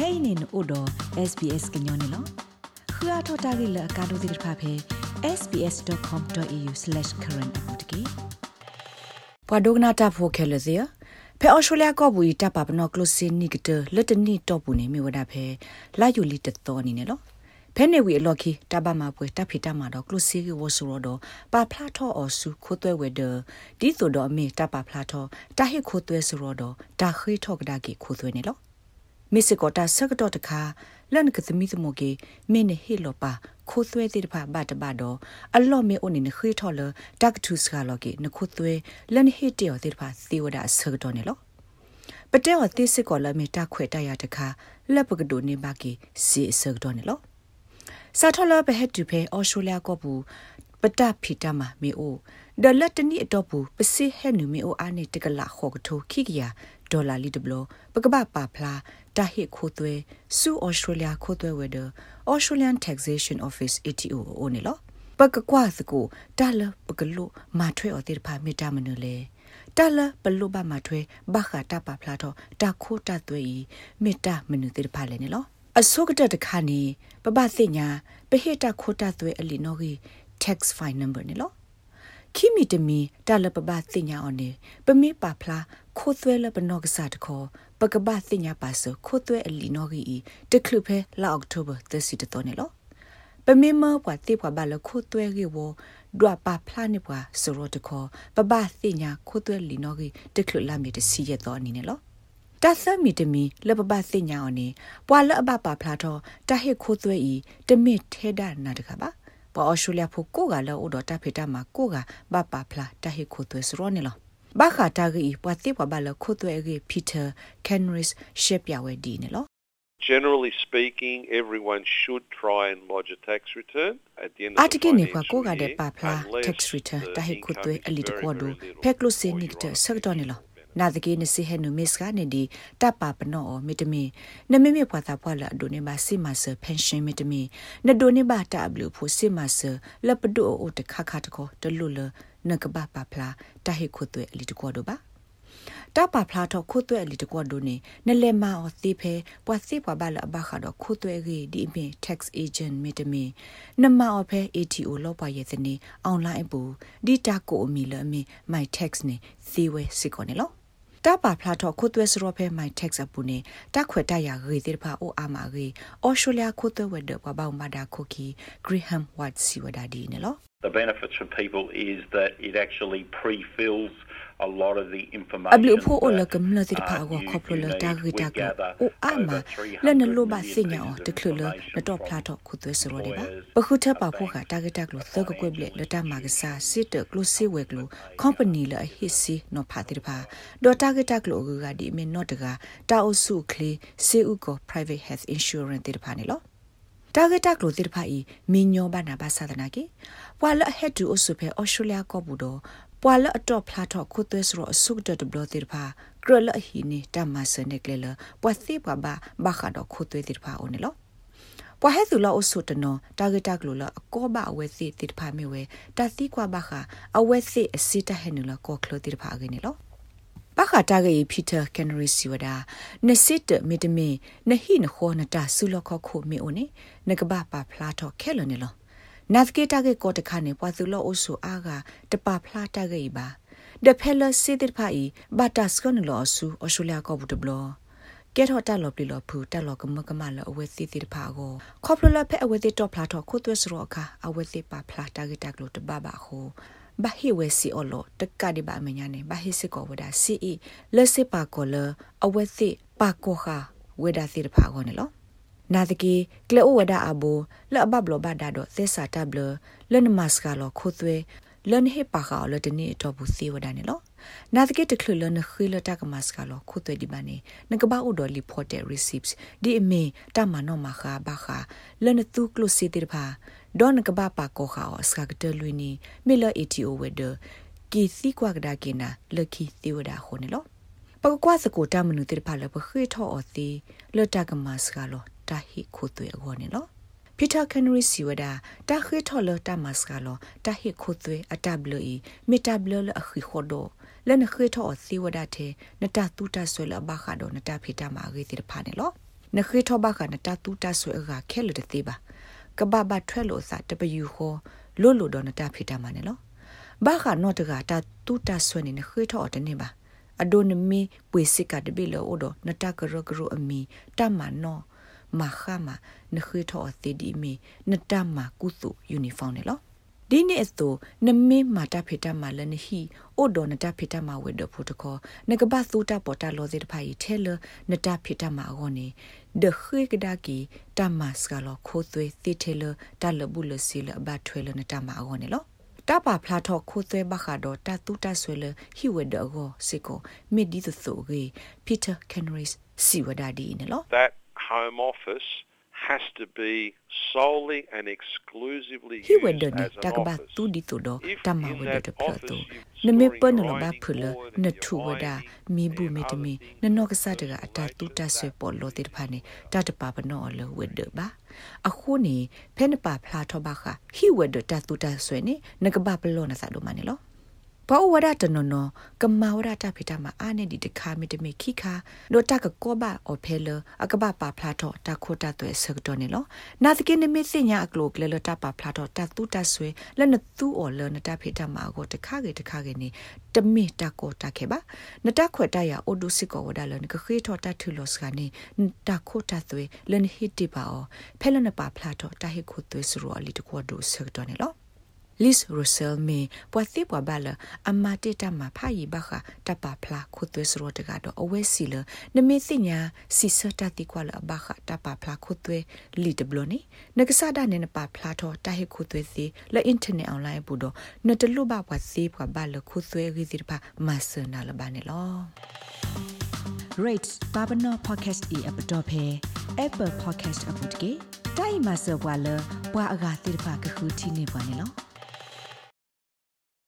kainin odo sbs gnyone lo khua thota gi la ka do dir pha phe sbs.com.au/current apotki ပဒုကနာတာဖိုခဲလစီယဖဲအော်စတြေးလျကောဘူီတပ်ပါပနော်ကလုစင်းနိကတလက်တနီတော့ပူနေမြဝဒဖဲလာယူလီတတော်နေနော်ဖဲနေဝီအလော်ခီတဘမပွဲတပ်ဖီတမတော့ကလုစီကဝဆူရောတော့ပါဖလာထောအော်စုခိုးသွဲဝဲဒဒီဆိုတော့အမေတပ်ပါဖလာထောတဟိခိုးသွဲဆူရောတော့တာခိထောကဒါကီခိုးသွဲနေလော မစ်စကောတာဆကတော့တခါလန်ကသမီသမုကေမင်းဟေလောပါခိုးသွဲတဲ့ဖာဘတ်ဘတ်တော့အလော့မေအိုနေနခေထော်လတက်တူစကလောကေနခိုးသွဲလန်ဟေတေော်တဲ့ဖာသီဝဒဆကတော့နေလောပတဲဝတိစစ်ကောလမေတာခွေတရတခါလက်ပကဒိုနေပါကီစီဆကတော့နေလောစာထော်လဘဟက်တူဖေအော်စတြေးလျကောဘူးပတဖီတမမေအိုဒလတ်တနီအတော့ဘူးပစိဟဲနူမေအိုအာနေတကလာခေါကထိုခိကရ ဒေါ်လာလီဒဘလပကပပါဖလာတာဟိခိုသွဲစူဩစတြေးလျခိုသွဲဝဲဒ Australian Taxation Office ATO အိုနေလောပကကွာစကိုတာလပကလုမာထွဲအတိဖာမီတာမနူလေတာလပလုဘမာထွဲဘခတာပဖလာတော့တာခိုတာသွဲဤမီတာမနူတိဖာလေနေလောအစုကတတခါနေပပသိညာပဟိတခိုတာသွဲအလီနော်ကြီး tax fine number နေလော ခိမီတမီတာလပပသိညာအော်နေပမေပါဖလားခိုးသွဲလပနော့ကစားတခေါ်ပကပသိညာပါဆခိုးသွဲအလီနော်ကြီးတခလူဖဲလာအောက်တိုဘာ30တတော်နေလောပမေမပွားတိပွားဘာလခိုးသွဲကြီးဝဒွာပါဖလားနေပွားစရောတခေါ်ပပသိညာခိုးသွဲလီနော်ကြီးတခလူလာမီတစီရတော်အနေနဲ့လောတသမီတမီလပပသိညာအော်နေပွာလအပပါဖလားတော့တဟိခိုးသွဲဤတမစ်ထဲဒနာတကပါ ပေါ်အော်စတြေးလျဖို့ကိုကလောဥတော်တဖေတာမှာကိုကဘပါဖလားတဟိခိုသွဲစရောနေလောဘာခတာဂီပွာတိပွာဘလခိုသွဲဂီပီတာကန်ရစ်ရှက်ပြဝဲဒီနေလော Generally speaking, everyone should try and lodge a tax return at the end of the Atike ne kwa financial ko ga de year, pa pla unless tax return the ta he ko income twe is ali de very, ko do very little peklo se or ni you de are sak do ne lo na de ke ne se he no mis ga ne di ta pa pa no o mi de mi ne me me pwa ta pwa la do ne ba si ma se pension mi de mi ne do ne ba ta blu pho si ma se la pa do o de kha kha de ko de lu le ne ka ba pa pla ta he ko twe ali de ko do ba တပဖလာတော့ခုတ်သွဲလီတကွာဒိုနေနလဲမာအသေးဖဲပွာစီပွာဘလာဘခါတော့ခုတ်သွဲကြီးဒီအမင် tax agent မီတမီနမအဖဲ ATO လောက်ပါရဲ့စနေ online ပူဒီတာကိုအမီလအမီ my tax နေစီဝဲစစ်ကောနေလော တပါဖလာတော့ခုတ်သွဲစရောဖဲ my tax အပူနေတခွေတရရေတိဖာအိုအာမာရေအော်စတြေးလျခုတ်သွဲဝဲတော့ဘောင်မာဒါခိုကီ Graham White စီဝဒါဒီနေလော The benefits for people is that it actually pre-fills a lot of the information. အဘလူဖို့အလကမလတိဖာကိုခေါပလတာဂီတာကိုအိုအာမလနလိုဘာစညာတခလလနတော့ဖလာတော့ခုသွဲစရောဒီပါပခုထပါဖို့ကတာဂီတာကလို့သကကွက်ဘလက်လတာမာကစားစစ်တကလို့စီဝဲကလို့ company လအဟစ်စီနော်ဖာတိဖာဒေါ်တာဂီတာကလို့ကဒီမင်နော်တကတာအုစုကလေးစေဥကို private health insurance တိဖာနေလို့တာဂက်တက်လို့တိဖာဤမင်းညောဘာနာဘာသာဒနာကေပွာလဟက်တူအဆုဖဲအော်စတြေးလျကောဘူးတော့ ပွာလအတော့ဖလာတော့ခုသွဲစရအဆုဒတ်ဘလတိဖာဂရလဟီနီတမဆနေကလေလပွာသိပွာဘာဘာခါတော့ခုသွဲတိဖာအိုနေလောပွာဟဲသူလောအဆုတနောတာဂက်တက်လို့လအကောဘအဝဲစီတိဖာမေဝဲတသိကွာဘာခါအဝဲစီအစီတဟဲနူလကောကလတိဖာအကနေလောပခတာဂေပီတာကန်ရီစီဝဒာနစစ်တမီတမီနဟိနခောနတာဆူလခခုမီအိုနေနကဘာပါဖလာတော့ခဲလနေလော နတ်ကေတာကေကောတခါနေပွာသူလောအိုဆူအာဂတပဖလာတာကေပါဒဖဲလစီတိဖိုင်ဘတ်တစကနလောဆူအရှူလျာကောဘူးတဘလောကဲထော်တက်လော်ပလီလော်ဖူတက်လော်ကမကမလော်အဝဲစီတိဖာကိုခေါပလလဖဲအဝဲတိတော့ဖလာတော့ခုသွဲစရောအခါအဝဲတိပါဖလာတာကေတက်လို့တဘဘာခုဘာဟိဝဲစီအော်လောတကဒီဘာမညာနေဘာဟိစကောဝဒါစီအီလက်စစ်ပါကောလအဝဲစီပါကောခဝေဒါစီတဖာကောနေလော နာတကီကလေအိုဝဒါအဘူလဘဘလဘဒါဒိုသေစာတဘလလနမတ်စကလောခုသွဲလန်ဟေပါခါလတနေတော့ဘူးစီဝဒါနေလောနာတကီတခလလနခိလတကမတ်စကလောခုသွဲဒီဘာနေနကဘာအိုဒိုလီဖော်တဲ့ receipts ဒီအမေတမနောမခါဘာခါလနတူကလုစီတိဖာဒေါနကဘာပါကောခါအစကကတလွီနီမီလာအီတီအိုဝဒကီစီကွာကဒါကိနာလကီသီဝဒါခိုနေလောပကကွာစကိုတမနုတိဖာလပခေထောအသီလတကမတ်စကလော တာဟိခုသွေအခေါ်နေလောပီတာကန်ရီစီဝဒါတာခေထောလတာမတ်စကလောတာဟိခုသွေအတဘလီမီတဘလလအခီခိုဒိုလနခေထောအသီဝဒါတေနတာတူတာဆွေလဘခါဒိုနတာဖီတာမာဂီတိဖာနေလောနခေထောဘခနတတူတဆွေအကခဲလတဲ့သေးပါကဘာဘထွဲလို့စာတပယူခေါ်လို့လို့တော့နတဖိတာမနဲ့လောဘာခနော့တကတာတူတဆွေနေနခေထောတနေပါအဒိုနမီပွေစစ်ကတပိလောဒနတကရကရအမီတမနော မခမနခေထောအသေးဒီမီနတမကုစုယူနီဖောင်းနေလောဒီနေ့အစိုးနမေမာတာဖေတာမာလနဟီအိုဒိုနတာဖေတာမာဝေဒဖိုတကောနကဘသုတာပေါ်တာလောဇေတဖိုင်ထဲလနတာဖေတာမာအောနေဒခေကဒါကီတမတ်စကလောခိုသွေတိထဲလတလဘူးလစီလဘတ်ထွေလနတာမာအောနေလောတပါဖလာထော့ခိုသွဲဘခါတော့တတူတဆွေလဟီဝဒအောစီကိုမီဒီသဆိုဂေပီတာကန်ရီစ်စီဝဒါဒီနေလော That home office has to be solely and exclusively he used wed ne as an takba office. tu di to do If tama in wed that de plato office ne you're me storing pon lo ba writing phula board ne and thu you're wada ironing mi bu and me de other me things ne no ka sa that de ga ata tu relate ta to swe that. po lo de pha ne ta de pa ba no lo wed de ba a khu ni phe ne pa phla tho ba kha he wed de ta tu ta swe ne ne ka ba plo na sa do ma ne lo ဘောဝရတနနကမဝရတဖိတမအာနေဒီတခါမီတမေခိခါလောတကကောဘအဖဲလအကဘပါဖလာတော့တခိုတတဲ့စကတော့နေလောနာတကိနမေစညာအကလုကလေလတပါဖလာတော့တတူတဆွေလနတူအော်လနတဖိတမကိုတခါကေတခါကေနေတမေတကောတခေပါနတခွတ်တရအိုဒုစစ်ကောဝဒါလနကခေထောတထူလောစကနေတခိုတသွေလနဟိတိပါအောဖဲလနပါဖလာတော့တဟိခုသွေစရောအလီတကောဒုစကတော့နေလော Liz Russell me ပွာသိပွာဘလအမတေတမဖာယီဘခတပပလာခုသွေစရောတကတော့အဝဲစီလနမေသိညာစီစတတိကွာလဘခတပပလာခုသွေလီတဘလနီနကဆာဒနေနပပလာတော့တဟေခုသွေစီလအင်တာနက်အွန်လိုင်းဘူးတော့နတလူဘပွာသိပွာဘလခုသွေရီစီပါမဆနာလဘနေလော rates babano podcast e app dot phe apple podcast app dot ke dai ma so bwa lo bwa aga tir pha ka khu thi ne bwa ne lo